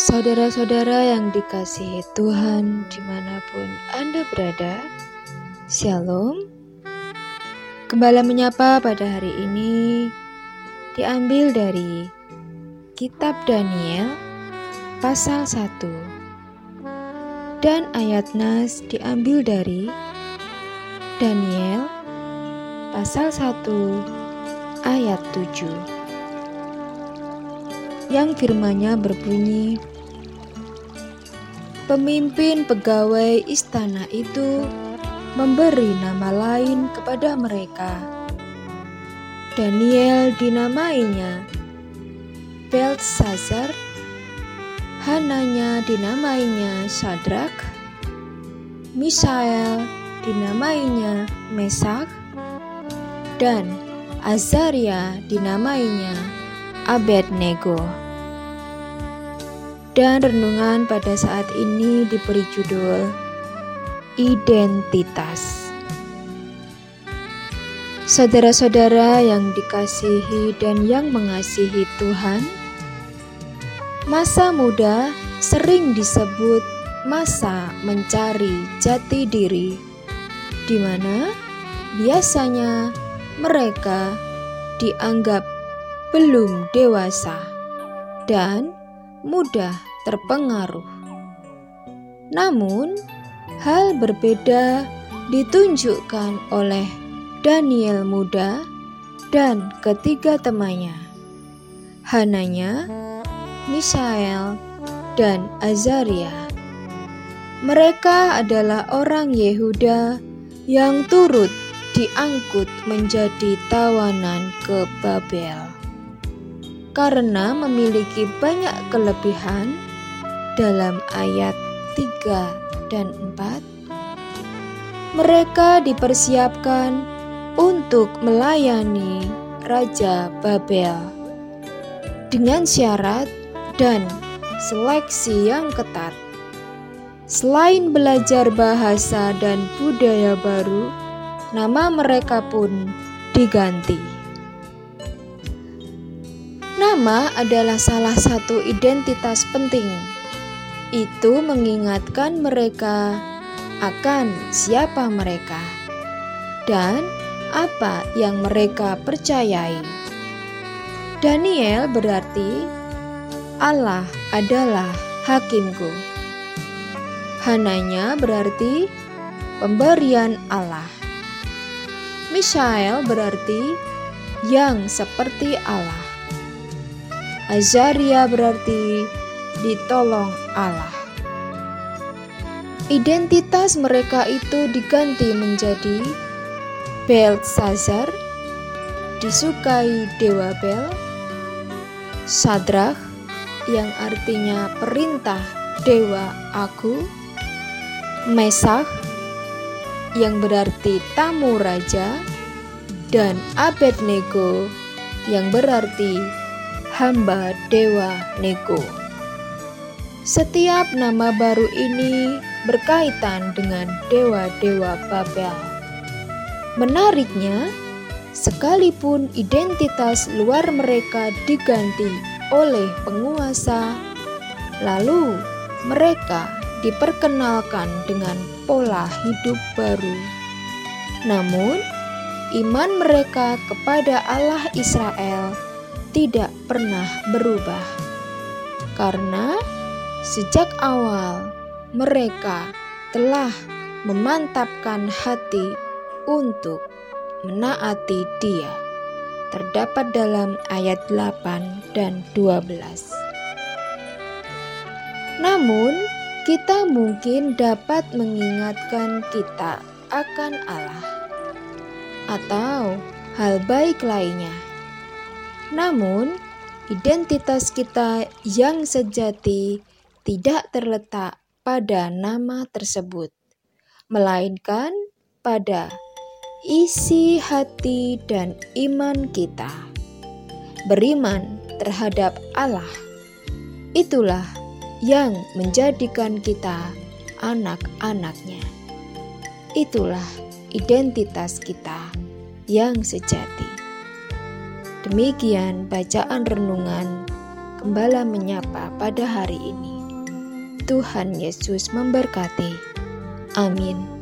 Saudara-saudara yang dikasihi Tuhan di mana pun Anda berada, Shalom. Kembali menyapa pada hari ini diambil dari Kitab Daniel pasal 1 dan ayat nas diambil dari Daniel pasal 1 ayat 7 yang firmanya berbunyi Pemimpin pegawai istana itu memberi nama lain kepada mereka. Daniel dinamainya Belshazzar, Hananya dinamainya Sadrak, Misael dinamainya Mesak, dan Azaria dinamainya Abednego. Dan renungan pada saat ini diberi judul Identitas. Saudara-saudara yang dikasihi dan yang mengasihi Tuhan, masa muda sering disebut masa mencari jati diri, di mana biasanya mereka dianggap belum dewasa dan mudah terpengaruh. Namun, hal berbeda ditunjukkan oleh Daniel muda dan ketiga temannya, Hananya, Misael, dan Azaria. Mereka adalah orang Yehuda yang turut diangkut menjadi tawanan ke Babel karena memiliki banyak kelebihan dalam ayat 3 dan 4 mereka dipersiapkan untuk melayani Raja Babel dengan syarat dan seleksi yang ketat. Selain belajar bahasa dan budaya baru, nama mereka pun diganti. Nama adalah salah satu identitas penting. Itu mengingatkan mereka akan siapa mereka dan apa yang mereka percayai. Daniel berarti Allah adalah hakimku. Hananya berarti pemberian Allah. Mishael berarti yang seperti Allah. Azaria berarti ditolong Allah. Identitas mereka itu diganti menjadi Belshazzar, disukai Dewa Bel, Sadrak, yang artinya perintah Dewa Aku, Mesak, yang berarti tamu raja, dan Abednego, yang berarti hamba Dewa Nego. Setiap nama baru ini berkaitan dengan dewa-dewa Babel. Menariknya, sekalipun identitas luar mereka diganti oleh penguasa, lalu mereka diperkenalkan dengan pola hidup baru. Namun, iman mereka kepada Allah Israel tidak pernah berubah, karena sejak awal mereka telah memantapkan hati untuk menaati Dia. Terdapat dalam ayat 8 dan 12. Namun, kita mungkin dapat mengingatkan kita akan Allah atau hal baik lainnya namun, identitas kita yang sejati tidak terletak pada nama tersebut, melainkan pada isi hati dan iman kita. Beriman terhadap Allah, itulah yang menjadikan kita anak-anaknya. Itulah identitas kita yang sejati. Demikian bacaan renungan Gembala menyapa pada hari ini. Tuhan Yesus memberkati. Amin.